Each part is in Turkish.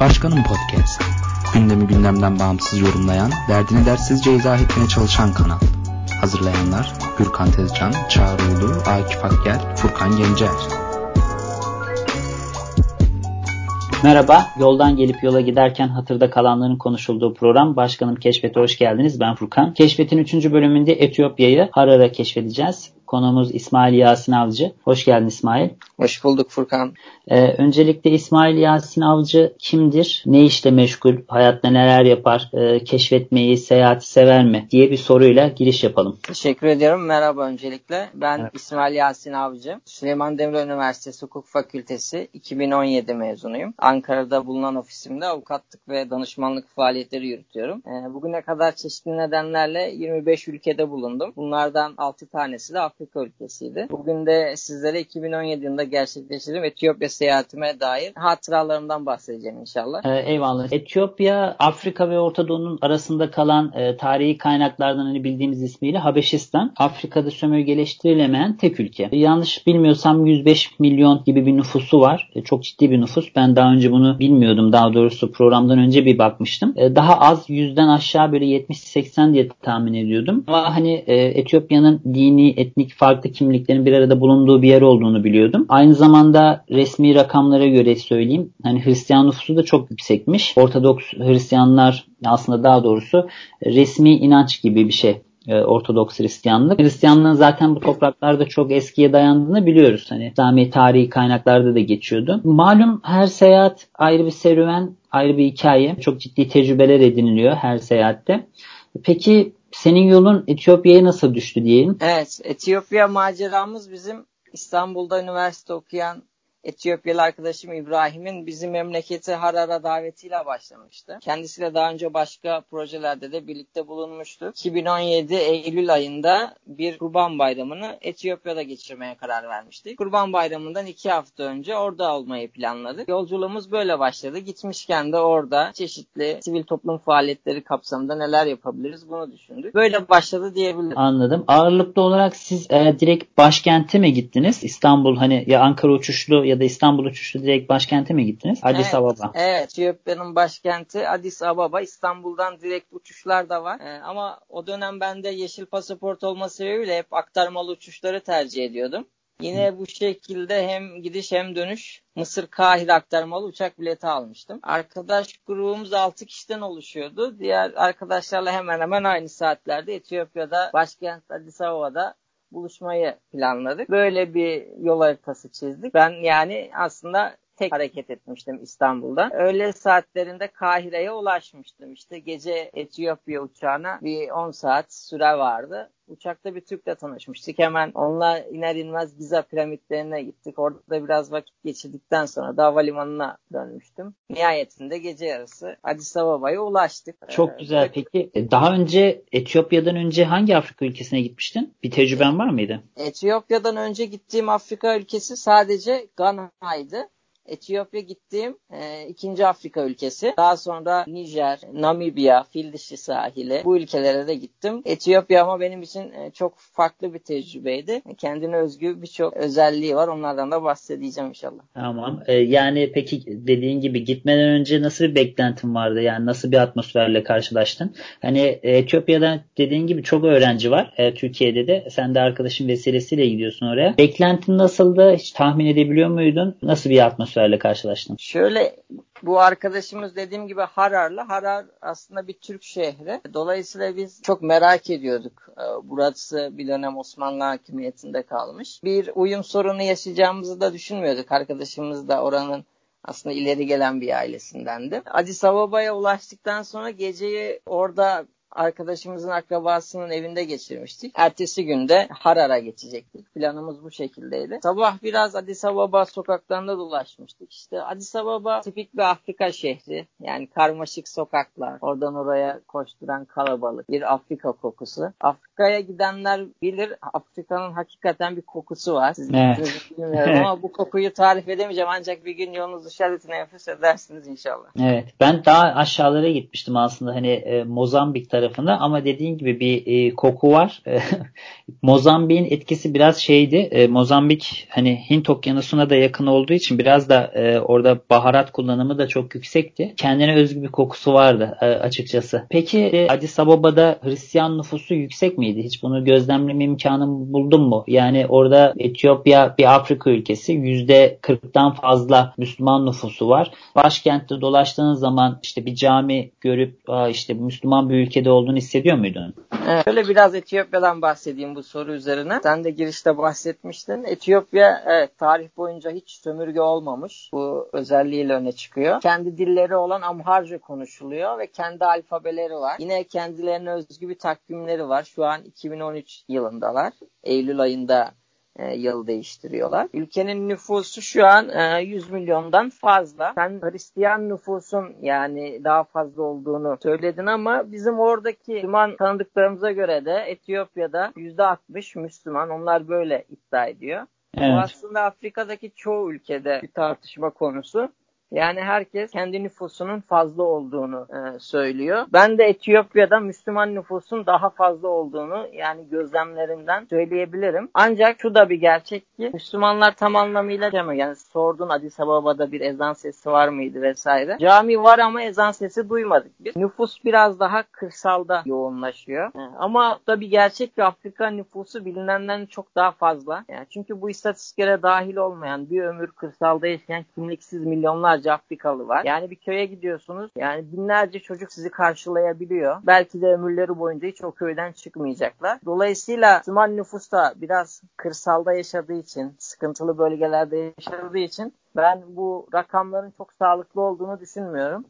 Başkanım Podcast. Gündemi gündemden bağımsız yorumlayan, derdini dersizce izah etmeye çalışan kanal. Hazırlayanlar Gürkan Tezcan, Çağrı Ulu, Akif Akgel, Furkan Gencer. Merhaba, yoldan gelip yola giderken hatırda kalanların konuşulduğu program Başkanım Keşfet'e hoş geldiniz. Ben Furkan. Keşfet'in 3. bölümünde Etiyopya'yı Harar'a keşfedeceğiz. Konuğumuz İsmail Yasin Avcı. Hoş geldin İsmail. Hoş bulduk Furkan. Ee, öncelikle İsmail Yasin Avcı kimdir? Ne işle meşgul? Hayatta neler yapar? Ee, keşfetmeyi, seyahati sever mi? diye bir soruyla giriş yapalım. Teşekkür ediyorum. Merhaba öncelikle. Ben evet. İsmail Yasin Avcı. Süleyman Demirel Üniversitesi Hukuk Fakültesi 2017 mezunuyum. Ankara'da bulunan ofisimde avukatlık ve danışmanlık faaliyetleri yürütüyorum. Ee, bugüne kadar çeşitli nedenlerle 25 ülkede bulundum. Bunlardan 6 tanesi de Afrika ülkesiydi. Bugün de sizlere 2017 yılında gerçekleştirdiğim Etiyopya seyahatime dair hatıralarımdan bahsedeceğim inşallah. Ee, eyvallah. Etiyopya, Afrika ve Orta Doğu'nun arasında kalan e, tarihi kaynaklardan hani bildiğimiz ismiyle Habeşistan. Afrika'da sömürgeleştirilemeyen tek ülke. Yanlış bilmiyorsam 105 milyon gibi bir nüfusu var. E, çok ciddi bir nüfus. Ben daha önce bunu bilmiyordum. Daha doğrusu programdan önce bir bakmıştım. E, daha az yüzden aşağı böyle 70-80 diye tahmin ediyordum. Ama hani e, Etiyopya'nın dini, etnik farklı kimliklerin bir arada bulunduğu bir yer olduğunu biliyordum. Aynı zamanda resmi rakamlara göre söyleyeyim. Hani Hristiyan nüfusu da çok yüksekmiş. Ortodoks Hristiyanlar aslında daha doğrusu resmi inanç gibi bir şey e, Ortodoks Hristiyanlık. Hristiyanlığın zaten bu topraklarda çok eskiye dayandığını biliyoruz. Hani İslami tarihi kaynaklarda da geçiyordu. Malum her seyahat ayrı bir serüven, ayrı bir hikaye. Çok ciddi tecrübeler ediniliyor her seyahatte. Peki senin yolun Etiyopya'ya nasıl düştü diyelim? Evet, Etiyopya maceramız bizim İstanbul'da üniversite okuyan Etiyopyalı arkadaşım İbrahim'in bizim memleketi Harar'a davetiyle başlamıştı. Kendisiyle daha önce başka projelerde de birlikte bulunmuştu. 2017 Eylül ayında bir Kurban Bayramı'nı Etiyopya'da geçirmeye karar vermiştik. Kurban Bayramı'ndan iki hafta önce orada olmayı planladık. Yolculuğumuz böyle başladı. Gitmişken de orada çeşitli sivil toplum faaliyetleri kapsamında neler yapabiliriz bunu düşündük. Böyle başladı diyebilirim. Anladım. Ağırlıklı olarak siz e, direkt başkente mi gittiniz? İstanbul hani ya Ankara uçuşlu ya ya da İstanbul uçuşlu direkt başkente mi gittiniz? Addis evet, Ababa. Evet. Etiyopya'nın başkenti Addis Ababa. İstanbul'dan direkt uçuşlar da var. Ee, ama o dönem bende yeşil pasaport olma sebebiyle hep aktarmalı uçuşları tercih ediyordum. Yine bu şekilde hem gidiş hem dönüş Mısır Kahire aktarmalı uçak bileti almıştım. Arkadaş grubumuz 6 kişiden oluşuyordu. Diğer arkadaşlarla hemen hemen aynı saatlerde Etiyopya'da başkent Addis Ababa'da buluşmayı planladık. Böyle bir yol haritası çizdik. Ben yani aslında tek hareket etmiştim İstanbul'da. Öğle saatlerinde Kahire'ye ulaşmıştım. İşte gece Etiyopya uçağına bir 10 saat süre vardı. Uçakta bir Türk'le tanışmıştık. Hemen onunla iner inmez Giza piramitlerine gittik. Orada da biraz vakit geçirdikten sonra da havalimanına dönmüştüm. Nihayetinde gece yarısı Addis Ababa'ya ulaştık. Çok ee, güzel. Peki e, daha önce Etiyopya'dan önce hangi Afrika ülkesine gitmiştin? Bir tecrüben var mıydı? Etiyopya'dan önce gittiğim Afrika ülkesi sadece Gana'ydı. Etiyopya gittiğim e, ikinci Afrika ülkesi. Daha sonra Nijer, Namibya, Fil sahili bu ülkelere de gittim. Etiyopya ama benim için e, çok farklı bir tecrübeydi. Kendine özgü birçok özelliği var. Onlardan da bahsedeceğim inşallah. Tamam. E, yani peki dediğin gibi gitmeden önce nasıl bir beklentin vardı? Yani nasıl bir atmosferle karşılaştın? Hani e, Etiyopya'da dediğin gibi çok öğrenci var. E, Türkiye'de de sen de arkadaşın vesilesiyle gidiyorsun oraya. Beklentin nasıldı? Hiç tahmin edebiliyor muydun? Nasıl bir atmosfer atmosferle karşılaştın? Şöyle bu arkadaşımız dediğim gibi Hararlı. Harar aslında bir Türk şehri. Dolayısıyla biz çok merak ediyorduk. Ee, burası bir dönem Osmanlı hakimiyetinde kalmış. Bir uyum sorunu yaşayacağımızı da düşünmüyorduk. Arkadaşımız da oranın aslında ileri gelen bir ailesindendi. Addis Ababa'ya ulaştıktan sonra geceyi orada arkadaşımızın akrabasının evinde geçirmiştik. Ertesi günde Harar'a geçecektik. Planımız bu şekildeydi. Sabah biraz Addis Ababa sokaklarında dolaşmıştık. İşte Addis Ababa tipik bir Afrika şehri. Yani karmaşık sokaklar, oradan oraya koşturan kalabalık, bir Afrika kokusu. Afrika'ya gidenler bilir Afrika'nın hakikaten bir kokusu var. Siz evet. bilmiyorum ama bu kokuyu tarif edemeyeceğim ancak bir gün yolunuz dışarı nefes edersiniz inşallah. Evet. Ben daha aşağılara gitmiştim aslında. Hani e, Mozambik tarafı tarafında ama dediğin gibi bir e, koku var. Mozambik'in etkisi biraz şeydi. E, Mozambik hani Hint okyanusuna da yakın olduğu için biraz da e, orada baharat kullanımı da çok yüksekti. Kendine özgü bir kokusu vardı e, açıkçası. Peki e, Addis Ababa'da Hristiyan nüfusu yüksek miydi? Hiç bunu gözlemleme imkanı buldun mu? Yani orada Etiyopya bir Afrika ülkesi. %40'tan fazla Müslüman nüfusu var. Başkentte dolaştığınız zaman işte bir cami görüp işte Müslüman bir ülkede olduğunu hissediyor muydun? Evet, şöyle biraz Etiyopya'dan bahsedeyim bu soru üzerine. Sen de girişte bahsetmiştin. Etiyopya evet, tarih boyunca hiç sömürge olmamış. Bu özelliğiyle öne çıkıyor. Kendi dilleri olan Amharca konuşuluyor ve kendi alfabeleri var. Yine kendilerine özgü bir takvimleri var. Şu an 2013 yılındalar. Eylül ayında e, yıl değiştiriyorlar. Ülkenin nüfusu şu an e, 100 milyondan fazla. Sen Hristiyan nüfusun yani daha fazla olduğunu söyledin ama bizim oradaki Müslüman tanıdıklarımıza göre de Etiyopya'da %60 Müslüman. Onlar böyle iddia ediyor. Evet. Bu aslında Afrika'daki çoğu ülkede bir tartışma konusu. Yani herkes kendi nüfusunun fazla olduğunu e, söylüyor. Ben de Etiyopya'da Müslüman nüfusun daha fazla olduğunu yani gözlemlerimden söyleyebilirim. Ancak şu da bir gerçek ki Müslümanlar tam anlamıyla cami. Yani sordun Addis Ababa'da bir ezan sesi var mıydı vesaire. Cami var ama ezan sesi duymadık biz. Nüfus biraz daha kırsalda yoğunlaşıyor. E, ama da bir gerçek ki Afrika nüfusu bilinenden çok daha fazla. Yani çünkü bu istatistiklere dahil olmayan bir ömür kırsalda yaşayan kimliksiz milyonlar milyonlarca Afrikalı var. Yani bir köye gidiyorsunuz. Yani binlerce çocuk sizi karşılayabiliyor. Belki de ömürleri boyunca hiç o köyden çıkmayacaklar. Dolayısıyla Müslüman nüfus da biraz kırsalda yaşadığı için, sıkıntılı bölgelerde yaşadığı için ben bu rakamların çok sağlıklı olduğunu düşünmüyorum.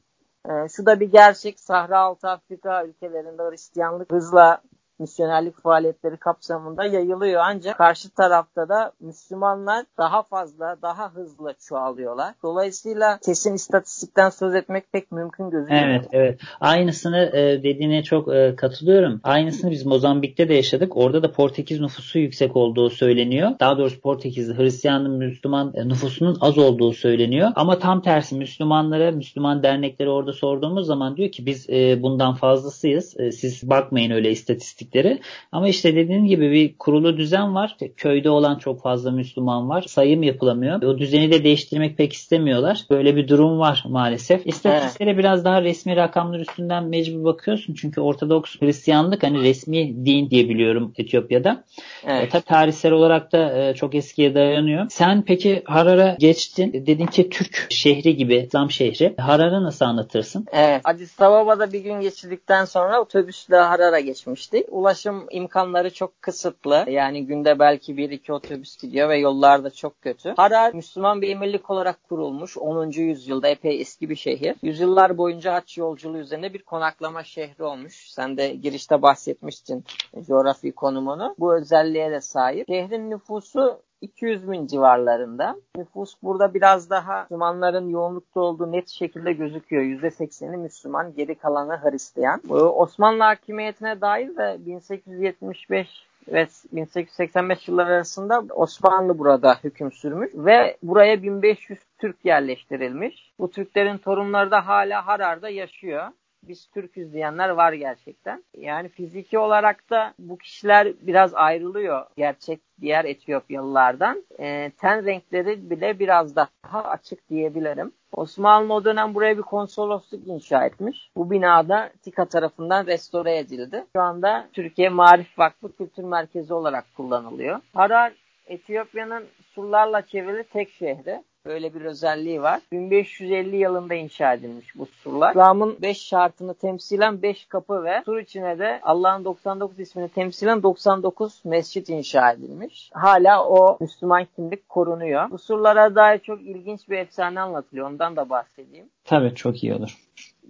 Ee, şu da bir gerçek. Sahra Altı Afrika ülkelerinde Hristiyanlık hızla misyonerlik faaliyetleri kapsamında yayılıyor. Ancak karşı tarafta da Müslümanlar daha fazla, daha hızlı çoğalıyorlar. Dolayısıyla kesin istatistikten söz etmek pek mümkün gözüküyor. Evet, evet. Aynısını e, dediğine çok e, katılıyorum. Aynısını biz Mozambik'te de yaşadık. Orada da Portekiz nüfusu yüksek olduğu söyleniyor. Daha doğrusu Portekizli Hristiyan Müslüman e, nüfusunun az olduğu söyleniyor. Ama tam tersi Müslümanlara, Müslüman dernekleri orada sorduğumuz zaman diyor ki biz bundan fazlasıyız. Siz bakmayın öyle istatistik eksikleri. Ama işte dediğim gibi bir kurulu düzen var. İşte köyde olan çok fazla Müslüman var. Sayım yapılamıyor. O düzeni de değiştirmek pek istemiyorlar. Böyle bir durum var maalesef. İstatistiklere evet. biraz daha resmi rakamlar üstünden mecbur bakıyorsun. Çünkü Ortodoks Hristiyanlık hani resmi din diye biliyorum Etiyopya'da. Evet. E, tabii tarihsel olarak da e, çok eskiye dayanıyor. Sen peki Harar'a geçtin. Dedin ki Türk şehri gibi, İslam şehri. Harar'ı nasıl anlatırsın? Evet. Addis Ababa'da bir gün geçirdikten sonra otobüsle Harar'a geçmiştik ulaşım imkanları çok kısıtlı. Yani günde belki bir iki otobüs gidiyor ve yollar da çok kötü. Harar Müslüman bir emirlik olarak kurulmuş. 10. yüzyılda epey eski bir şehir. Yüzyıllar boyunca haç yolculuğu üzerine bir konaklama şehri olmuş. Sen de girişte bahsetmiştin coğrafi konumunu. Bu özelliğe de sahip. Şehrin nüfusu 200 bin civarlarında. Nüfus burada biraz daha Müslümanların yoğunlukta olduğu net şekilde gözüküyor. %80'i Müslüman, geri kalanı Hristiyan. Osmanlı hakimiyetine dair de 1875 ve 1885 yılları arasında Osmanlı burada hüküm sürmüş ve buraya 1500 Türk yerleştirilmiş. Bu Türklerin torunları da hala Harar'da yaşıyor biz Türküz diyenler var gerçekten. Yani fiziki olarak da bu kişiler biraz ayrılıyor gerçek diğer Etiyopyalılardan. E, ten renkleri bile biraz daha açık diyebilirim. Osmanlı o dönem buraya bir konsolosluk inşa etmiş. Bu binada TİKA tarafından restore edildi. Şu anda Türkiye Marif Vakfı Kültür Merkezi olarak kullanılıyor. Harar Etiyopya'nın surlarla çevrili tek şehri. Böyle bir özelliği var. 1550 yılında inşa edilmiş bu surlar. İslam'ın 5 şartını temsilen 5 kapı ve sur içine de Allah'ın 99 ismini temsilen 99 mescit inşa edilmiş. Hala o Müslüman kimlik korunuyor. Bu surlara dair çok ilginç bir efsane anlatılıyor. Ondan da bahsedeyim. Tabii çok iyi olur.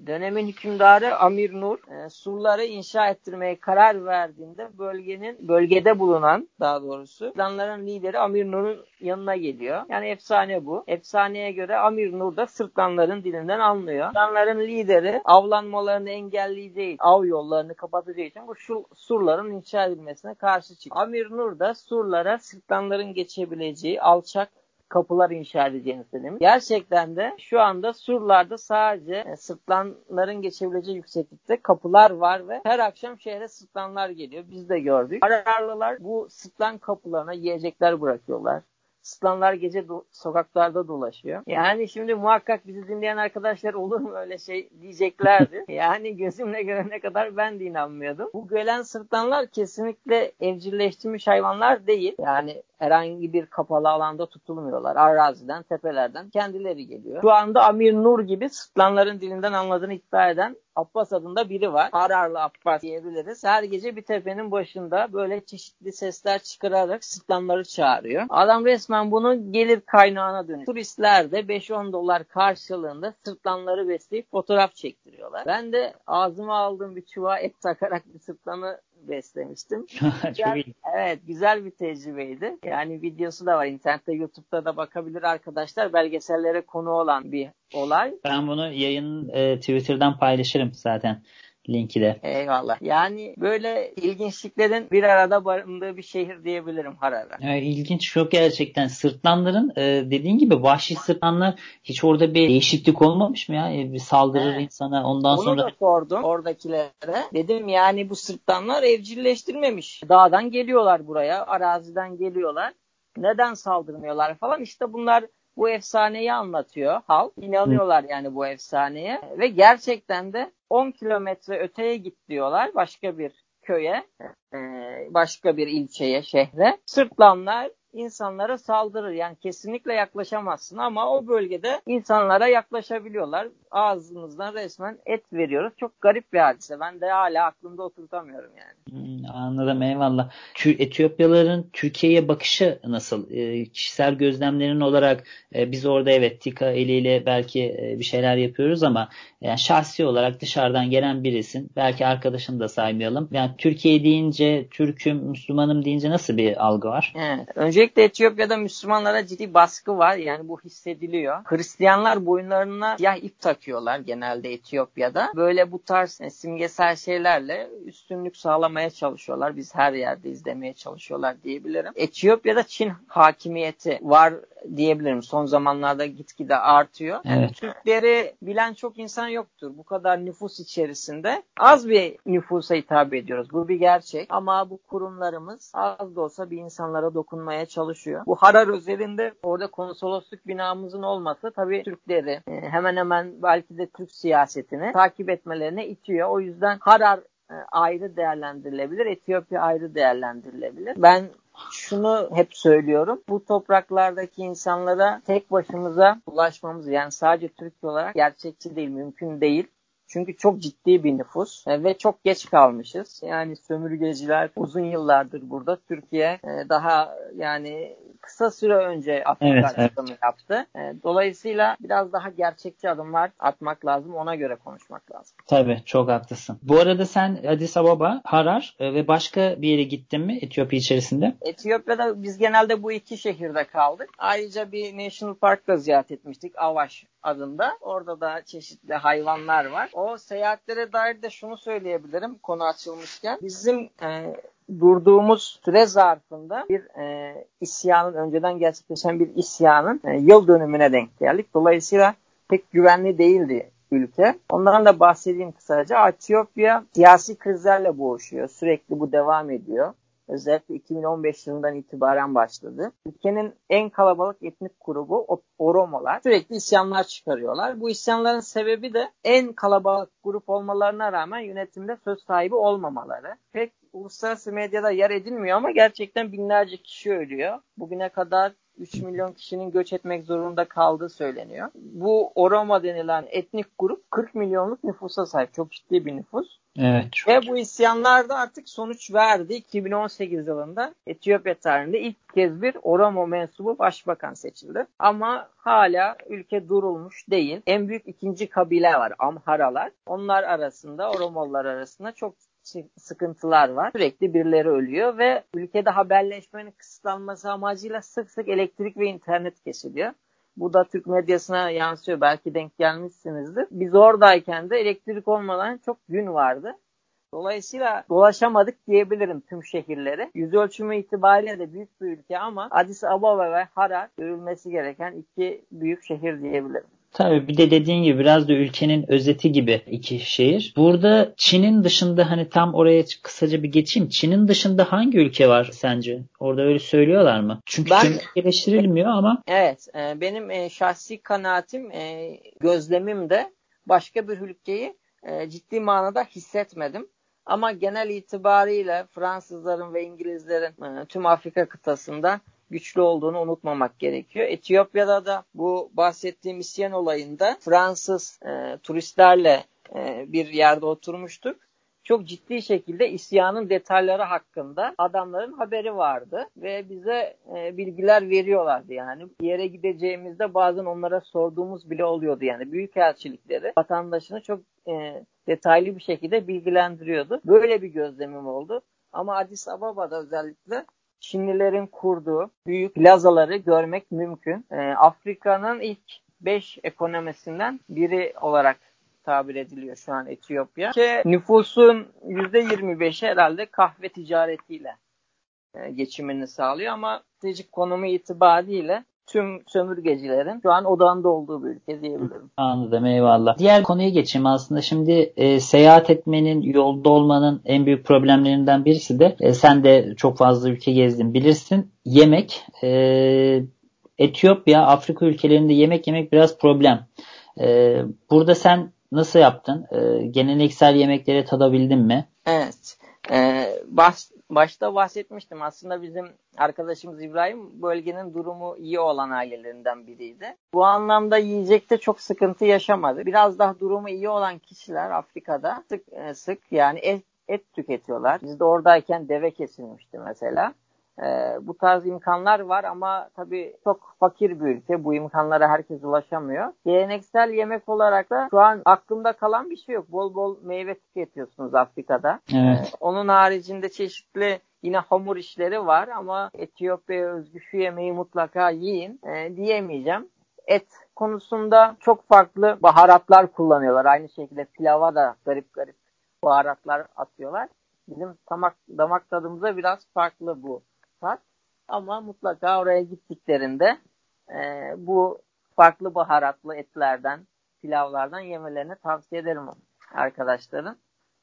Dönemin hükümdarı Amir Nur e, surları inşa ettirmeye karar verdiğinde bölgenin bölgede bulunan daha doğrusu Sırtlanların lideri Amir Nur'un yanına geliyor. Yani efsane bu. Efsaneye göre Amir Nur da Sırtlanların dilinden anlıyor. Sırtlanların lideri avlanmalarını engelleyeceği, av yollarını kapatacağı için bu surların inşa edilmesine karşı çıkıyor. Amir Nur da surlara Sırtlanların geçebileceği alçak kapılar inşa edeceğini söylemiş. Gerçekten de şu anda surlarda sadece e, sırtlanların geçebileceği yükseklikte kapılar var ve her akşam şehre sırtlanlar geliyor. Biz de gördük. Kararlılar bu sırtlan kapılarına yiyecekler bırakıyorlar. Sırtlanlar gece do- sokaklarda dolaşıyor. Yani şimdi muhakkak bizi dinleyen arkadaşlar olur mu öyle şey diyeceklerdi. yani gözümle görene kadar ben de inanmıyordum. Bu gelen sırtlanlar kesinlikle evcilleştirilmiş hayvanlar değil. Yani herhangi bir kapalı alanda tutulmuyorlar. Araziden, tepelerden kendileri geliyor. Şu anda Amir Nur gibi sırtlanların dilinden anladığını iddia eden Abbas adında biri var. Hararlı Abbas diyebiliriz. Her gece bir tepenin başında böyle çeşitli sesler çıkararak sırtlanları çağırıyor. Adam resmen bunu gelir kaynağına dönüyor. Turistler de 5-10 dolar karşılığında sırtlanları besleyip fotoğraf çektiriyorlar. Ben de ağzıma aldığım bir çuva et takarak bir sırtlanı beslemiştim. İyi. Evet güzel bir tecrübeydi. Yani videosu da var internette YouTube'da da bakabilir arkadaşlar. Belgesellere konu olan bir olay. Ben bunu yayın e, Twitter'dan paylaşırım zaten linki de. Eyvallah. Yani böyle ilginçliklerin bir arada barındığı bir şehir diyebilirim Harare. Evet, ilginç çok gerçekten. Sırtlanların e, dediğin gibi vahşi sırtlanlar hiç orada bir değişiklik olmamış mı ya? E, bir saldırır Evet. insana ondan Onu sonra da sordum oradakilere. Dedim yani bu sırtlanlar evcilleştirmemiş. Dağdan geliyorlar buraya, araziden geliyorlar. Neden saldırmıyorlar falan. İşte bunlar bu efsaneyi anlatıyor halk. İnanıyorlar yani bu efsaneye. Ve gerçekten de 10 kilometre öteye git diyorlar başka bir köye, başka bir ilçeye, şehre. Sırtlanlar insanlara saldırır. Yani kesinlikle yaklaşamazsın ama o bölgede insanlara yaklaşabiliyorlar. Ağzımızdan resmen et veriyoruz. Çok garip bir hadise. Ben de hala aklımda oturtamıyorum yani. Hmm, anladım eyvallah. Etiyopyalıların Türkiye'ye bakışı nasıl? E, kişisel gözlemlerin olarak e, biz orada evet tika eliyle belki e, bir şeyler yapıyoruz ama yani şahsi olarak dışarıdan gelen birisin. Belki arkadaşını da saymayalım. Yani Türkiye deyince Türk'üm, Müslümanım deyince nasıl bir algı var? Evet. Öncelikle Etiyopya'da Müslümanlara ciddi baskı var. Yani bu hissediliyor. Hristiyanlar boyunlarına siyah ip takıyorlar genelde Etiyopya'da. Böyle bu tarz e, simgesel şeylerle üstünlük sağlamaya çalışıyorlar. Biz her yerde izlemeye çalışıyorlar diyebilirim. Etiyopya'da Çin hakimiyeti var diyebilirim. Son zamanlarda gitgide artıyor. Yani Evet. Türkleri bilen çok insan yoktur. Bu kadar nüfus içerisinde az bir nüfusa hitap ediyoruz. Bu bir gerçek. Ama bu kurumlarımız az da olsa bir insanlara dokunmaya çalışıyor. Bu Harar özelinde orada konsolosluk binamızın olması tabii Türkleri e, hemen hemen belki de Türk siyasetini takip etmelerine itiyor. O yüzden Harar e, ayrı değerlendirilebilir. Etiyopya ayrı değerlendirilebilir. Ben şunu hep söylüyorum. Bu topraklardaki insanlara tek başımıza ulaşmamız yani sadece Türkiye olarak gerçekçi değil, mümkün değil. Çünkü çok ciddi bir nüfus e, ve çok geç kalmışız. Yani sömürgeciler uzun yıllardır burada. Türkiye e, daha yani kısa süre önce Afrika Evet, açılımı yaptı. E, Dolayısıyla biraz daha gerçekçi adımlar atmak lazım. Ona göre konuşmak lazım. Tabii çok haklısın. Bu arada sen Addis Ababa, Harar ve başka bir yere gittin mi Etiyopya içerisinde? Etiyopya'da biz genelde bu iki şehirde kaldık. Ayrıca bir National Park da ziyaret etmiştik. Avaş adında. Orada da çeşitli hayvanlar var. O seyahatlere dair de şunu söyleyebilirim konu açılmışken. Bizim e, durduğumuz süre zarfında bir e, isyanın, önceden gerçekleşen bir isyanın e, yıl dönümüne denk geldik. Dolayısıyla pek güvenli değildi ülke. Ondan da bahsedeyim kısaca. Etiyopya siyasi krizlerle boğuşuyor. Sürekli bu devam ediyor. Özellikle 2015 yılından itibaren başladı. Ülkenin en kalabalık etnik grubu Oromolar. Sürekli isyanlar çıkarıyorlar. Bu isyanların sebebi de en kalabalık grup olmalarına rağmen yönetimde söz sahibi olmamaları. Pek uluslararası medyada yer edilmiyor ama gerçekten binlerce kişi ölüyor. Bugüne kadar 3 milyon kişinin göç etmek zorunda kaldığı söyleniyor. Bu Oromo denilen etnik grup 40 milyonluk nüfusa sahip. Çok ciddi bir nüfus. Evet. Çok. Ve bu isyanlar da artık sonuç verdi. 2018 yılında Etiyopya tarihinde ilk kez bir Oromo mensubu başbakan seçildi. Ama hala ülke durulmuş değil. En büyük ikinci kabile var Amharalar. Onlar arasında Oromolar arasında çok sıkıntılar var. Sürekli birileri ölüyor ve ülkede haberleşmenin kısıtlanması amacıyla sık sık elektrik ve internet kesiliyor. Bu da Türk medyasına yansıyor. Belki denk gelmişsinizdir. Biz oradayken de elektrik olmadan çok gün vardı. Dolayısıyla dolaşamadık diyebilirim tüm şehirleri. Yüz ölçümü itibariyle de büyük bir ülke ama Addis Ababa ve Harar görülmesi gereken iki büyük şehir diyebilirim. Tabii bir de dediğin gibi biraz da ülkenin özeti gibi iki şehir. Burada Çin'in dışında hani tam oraya kısaca bir geçeyim. Çin'in dışında hangi ülke var sence? Orada öyle söylüyorlar mı? Çünkü ben, eleştirilmiyor ama. Evet. E, benim e, şahsi kanaatim, e, gözlemim de başka bir ülkeyi ciddi manada hissetmedim. Ama genel itibariyle Fransızların ve İngilizlerin tüm Afrika kıtasında güçlü olduğunu unutmamak gerekiyor. Etiyopya'da da bu bahsettiğim isyan olayında Fransız e, turistlerle e, bir yerde oturmuştuk. Çok ciddi şekilde isyanın detayları hakkında adamların haberi vardı ve bize e, bilgiler veriyorlardı yani. Yere gideceğimizde bazen onlara sorduğumuz bile oluyordu yani. Büyükelçilikleri vatandaşını çok e, detaylı bir şekilde bilgilendiriyordu. Böyle bir gözlemim oldu. Ama Addis Ababa'da özellikle Çinlilerin kurduğu büyük plazaları görmek mümkün. E, Afrika'nın ilk 5 ekonomisinden biri olarak tabir ediliyor şu an Etiyopya. Ki nüfusun %25'i herhalde kahve ticaretiyle e, geçimini sağlıyor ama stratejik konumu itibariyle tüm sömürgecilerin şu an odağında olduğu bir ülke diyebilirim. Anladım eyvallah. Diğer konuya geçeyim aslında şimdi e, seyahat etmenin yolda olmanın en büyük problemlerinden birisi de e, sen de çok fazla ülke gezdin bilirsin yemek. E, Etiyopya Afrika ülkelerinde yemek yemek biraz problem. E, burada sen nasıl yaptın? E, geleneksel yemekleri tadabildin mi? Evet. E, bahs başta bahsetmiştim. Aslında bizim arkadaşımız İbrahim bölgenin durumu iyi olan ailelerinden biriydi. Bu anlamda yiyecekte çok sıkıntı yaşamadı. Biraz daha durumu iyi olan kişiler Afrika'da sık e, sık yani et, et tüketiyorlar. Biz de oradayken deve kesilmişti mesela. E, bu tarz imkanlar var ama tabii çok fakir bir ülke. Bu imkanlara herkes ulaşamıyor. Geleneksel yemek olarak da şu an aklımda kalan bir şey yok. Bol bol meyve tüketiyorsunuz Afrika'da. Evet. E, onun haricinde çeşitli yine hamur işleri var ama Etiyopya özgü şu yemeği mutlaka yiyin e, diyemeyeceğim. Et konusunda çok farklı baharatlar kullanıyorlar. Aynı şekilde pilava da garip garip baharatlar atıyorlar. Bizim damak, damak tadımıza biraz farklı bu tat. Ama mutlaka oraya gittiklerinde e, bu farklı baharatlı etlerden, pilavlardan yemelerini tavsiye ederim arkadaşların.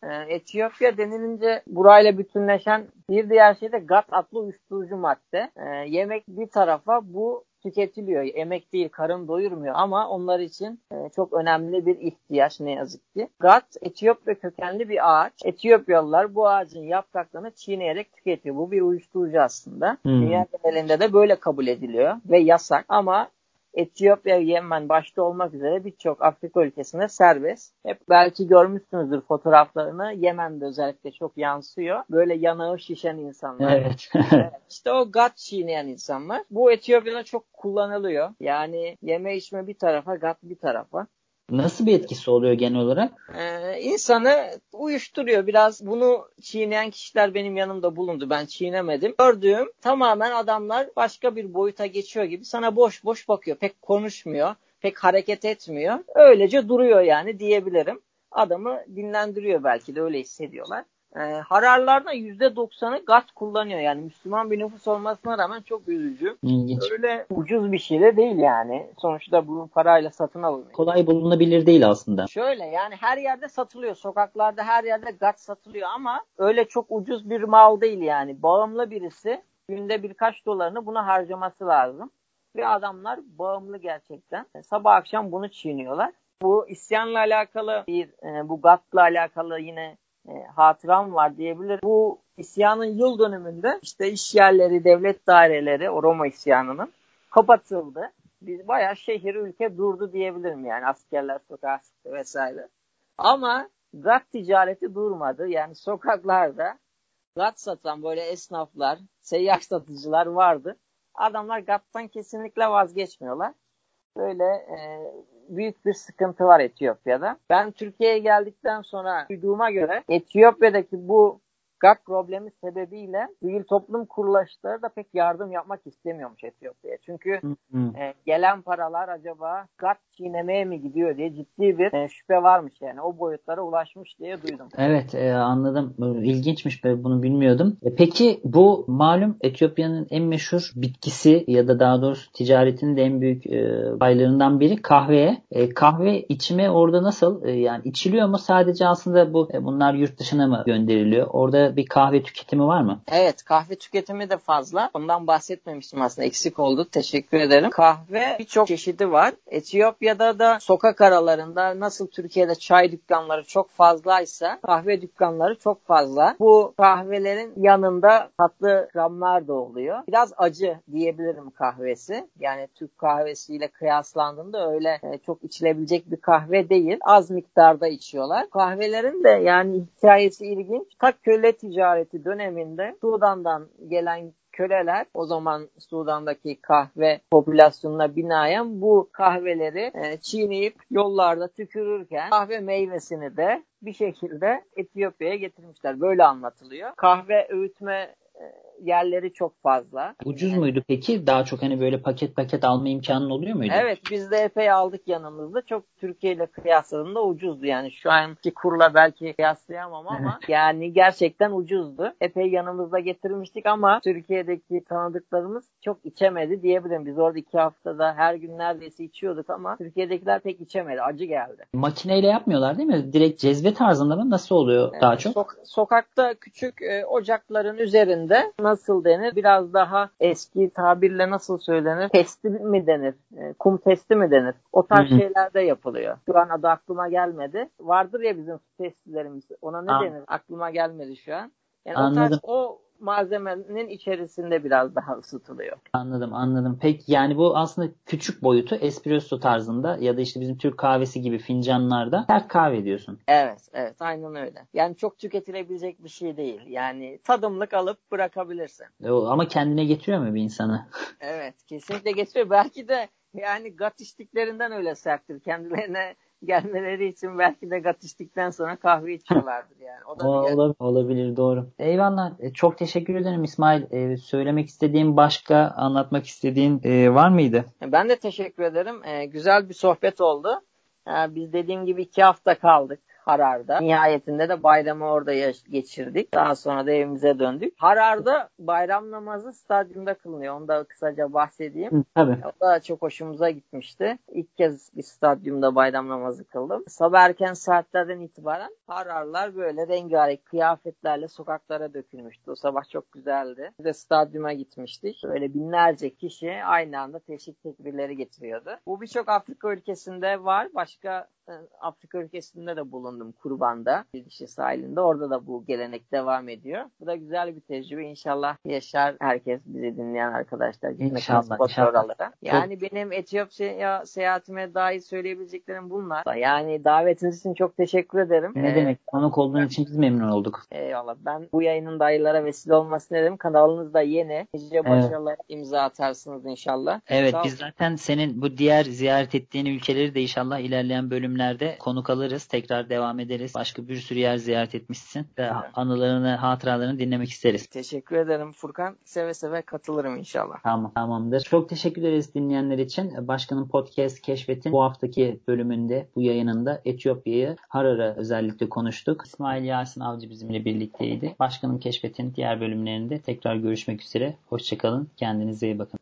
E, Etiyopya denilince burayla bütünleşen bir diğer şey de GAT adlı uyuşturucu madde. E, yemek bir tarafa bu tüketiliyor. Emek değil, karın doyurmuyor ama onlar için e, çok önemli bir ihtiyaç ne yazık ki. Gat, Etiyopya kökenli bir ağaç. Etiyopyalılar bu ağacın yapraklarını çiğneyerek tüketiyor. Bu bir uyuşturucu aslında. Hmm. Dünya genelinde de böyle kabul ediliyor ve yasak ama Etiyopya, Yemen başta olmak üzere birçok Afrika ülkesinde serbest. Hep belki görmüşsünüzdür fotoğraflarını. Yemen'de özellikle çok yansıyor. Böyle yanağı şişen insanlar. Evet. İşte o gat çiğneyen insanlar. Bu Etiyopya'da çok kullanılıyor. Yani yeme içme bir tarafa, gat bir tarafa. Nasıl bir etkisi oluyor genel olarak? Ee, insanı uyuşturuyor. Biraz bunu çiğneyen kişiler benim yanımda bulundu. Ben çiğnemedim. Gördüğüm tamamen adamlar başka bir boyuta geçiyor gibi sana boş boş bakıyor. Pek konuşmuyor. Pek hareket etmiyor. Öylece duruyor yani diyebilirim. Adamı dinlendiriyor belki de öyle hissediyorlar e, hararlardan %90'ı gaz kullanıyor. Yani Müslüman bir nüfus olmasına rağmen çok üzücü. İlginç. Öyle ucuz bir şey de değil yani. Sonuçta bu parayla satın alınıyor. Kolay bulunabilir değil aslında. Şöyle yani her yerde satılıyor. Sokaklarda her yerde gaz satılıyor ama öyle çok ucuz bir mal değil yani. Bağımlı birisi günde birkaç dolarını buna harcaması lazım. Ve adamlar bağımlı gerçekten. Sabah akşam bunu çiğniyorlar. Bu isyanla alakalı bir, e, bu GATT'la alakalı yine e, hatıram var diyebilir. Bu isyanın yıl dönümünde işte iş yerleri, devlet daireleri, o Roma isyanının kapatıldı. Biz bayağı şehir, ülke durdu diyebilirim yani askerler sokağa çıktı vesaire. Ama gat ticareti durmadı. Yani sokaklarda gat satan böyle esnaflar, seyyar satıcılar vardı. Adamlar gattan kesinlikle vazgeçmiyorlar. Böyle e, büyük bir sıkıntı var Etiyopya'da. Ben Türkiye'ye geldikten sonra duyduğuma göre Etiyopya'daki bu GAK problemi sebebiyle sivil toplum kuruluşları da pek yardım yapmak istemiyormuş Etiyopya'ya. Çünkü e, gelen paralar acaba GAK çiğnemeye mi gidiyor diye ciddi bir e, şüphe varmış yani. O boyutlara ulaşmış diye duydum. Evet e, anladım. İlginçmiş ben bunu bilmiyordum. E, peki bu malum Etiyopya'nın en meşhur bitkisi ya da daha doğrusu ticaretinin de en büyük e, paylarından biri kahveye. E, kahve içime orada nasıl? E, yani içiliyor mu? Sadece aslında bu e, bunlar yurt dışına mı gönderiliyor? Orada bir kahve tüketimi var mı? Evet kahve tüketimi de fazla. Ondan bahsetmemiştim aslında eksik oldu. Teşekkür ederim. Kahve birçok çeşidi var. Etiyopya'da da sokak aralarında nasıl Türkiye'de çay dükkanları çok fazlaysa kahve dükkanları çok fazla. Bu kahvelerin yanında tatlı gramlar da oluyor. Biraz acı diyebilirim kahvesi. Yani Türk kahvesiyle kıyaslandığında öyle e, çok içilebilecek bir kahve değil. Az miktarda içiyorlar. Kahvelerin de yani hikayesi ilginç. Ta köle ticareti döneminde Sudan'dan gelen köleler o zaman Sudan'daki kahve popülasyonuna binaen bu kahveleri e, çiğneyip yollarda tükürürken kahve meyvesini de bir şekilde Etiyopya'ya getirmişler. Böyle anlatılıyor. Kahve öğütme e, yerleri çok fazla. Ucuz yani. muydu peki? Daha çok hani böyle paket paket alma imkanın oluyor muydu? Evet biz de epey aldık yanımızda. Çok Türkiye ile kıyasladığında ucuzdu. Yani şu anki kurla belki kıyaslayamam ama yani gerçekten ucuzdu. Epey yanımızda getirmiştik ama Türkiye'deki tanıdıklarımız çok içemedi diyebilirim. Biz orada iki haftada her gün neredeyse içiyorduk ama Türkiye'dekiler pek içemedi. Acı geldi. Makineyle yapmıyorlar değil mi? Direkt cezve tarzında mı? Nasıl oluyor evet, daha çok? Sok- sokakta küçük e, ocakların üzerinde nasıl denir? Biraz daha eski tabirle nasıl söylenir? Testi mi denir? E, kum testi mi denir? O tarz Hı-hı. şeyler de yapılıyor. Şu an adı aklıma gelmedi. Vardır ya bizim testilerimiz. Ona ne Aa. denir? Aklıma gelmedi şu an. Yani Anladım. o tarz o malzemenin içerisinde biraz daha ısıtılıyor. Anladım anladım. Peki yani bu aslında küçük boyutu espresso tarzında ya da işte bizim Türk kahvesi gibi fincanlarda sert kahve diyorsun. Evet evet aynen öyle. Yani çok tüketilebilecek bir şey değil. Yani tadımlık alıp bırakabilirsin. Ama kendine getiriyor mu bir insanı? evet kesinlikle getiriyor. Belki de yani gat içtiklerinden öyle serttir. Kendilerine gelmeleri için belki de gat içtikten sonra kahve içiyorlardır yani. O da o, olabilir, olabilir doğru. Eyvallah. E, çok teşekkür ederim İsmail. E, söylemek istediğin başka anlatmak istediğin e, var mıydı? Ben de teşekkür ederim. E, güzel bir sohbet oldu. E, biz dediğim gibi iki hafta kaldık. Harar'da. Nihayetinde de bayramı orada geçirdik. Daha sonra da evimize döndük. Harar'da bayram namazı stadyumda kılınıyor. Onu da kısaca bahsedeyim. Hı, tabii. O da çok hoşumuza gitmişti. İlk kez bir stadyumda bayram namazı kıldım. Sabah erken saatlerden itibaren Hararlar böyle rengarenk kıyafetlerle sokaklara dökülmüştü. O sabah çok güzeldi. Biz de stadyuma gitmiştik. Böyle binlerce kişi aynı anda teşvik tekbirleri getiriyordu. Bu birçok Afrika ülkesinde var. Başka Afrika ülkesinde de bulundum Kurban'da. Dişi sahilinde. Orada da bu gelenek devam ediyor. Bu da güzel bir tecrübe. İnşallah yaşar herkes bizi dinleyen arkadaşlar. İnşallah. inşallah. Yani çok... benim Etiyopya seyahatime dair söyleyebileceklerim bunlar. Yani davetiniz için çok teşekkür ederim. Ne ee, demek? Konuk olduğun için biz memnun olduk. Eyvallah. Ben bu yayının dayılara vesile olmasını dedim. Kanalınız da yeni. Nice başarılar evet. imza atarsınız inşallah. Evet biz zaten senin bu diğer ziyaret ettiğin ülkeleri de inşallah ilerleyen bölüm bölümlerde konuk alırız. Tekrar devam ederiz. Başka bir sürü yer ziyaret etmişsin. Evet. Anılarını, hatıralarını dinlemek isteriz. Teşekkür ederim Furkan. Seve seve katılırım inşallah. Tamam, tamamdır. Çok teşekkür ederiz dinleyenler için. Başkanın podcast keşfetin bu haftaki bölümünde, bu yayınında Etiyopya'yı Harar'a özellikle konuştuk. İsmail Yasin Avcı bizimle birlikteydi. Başkanın keşfetin diğer bölümlerinde tekrar görüşmek üzere. Hoşçakalın. Kendinize iyi bakın.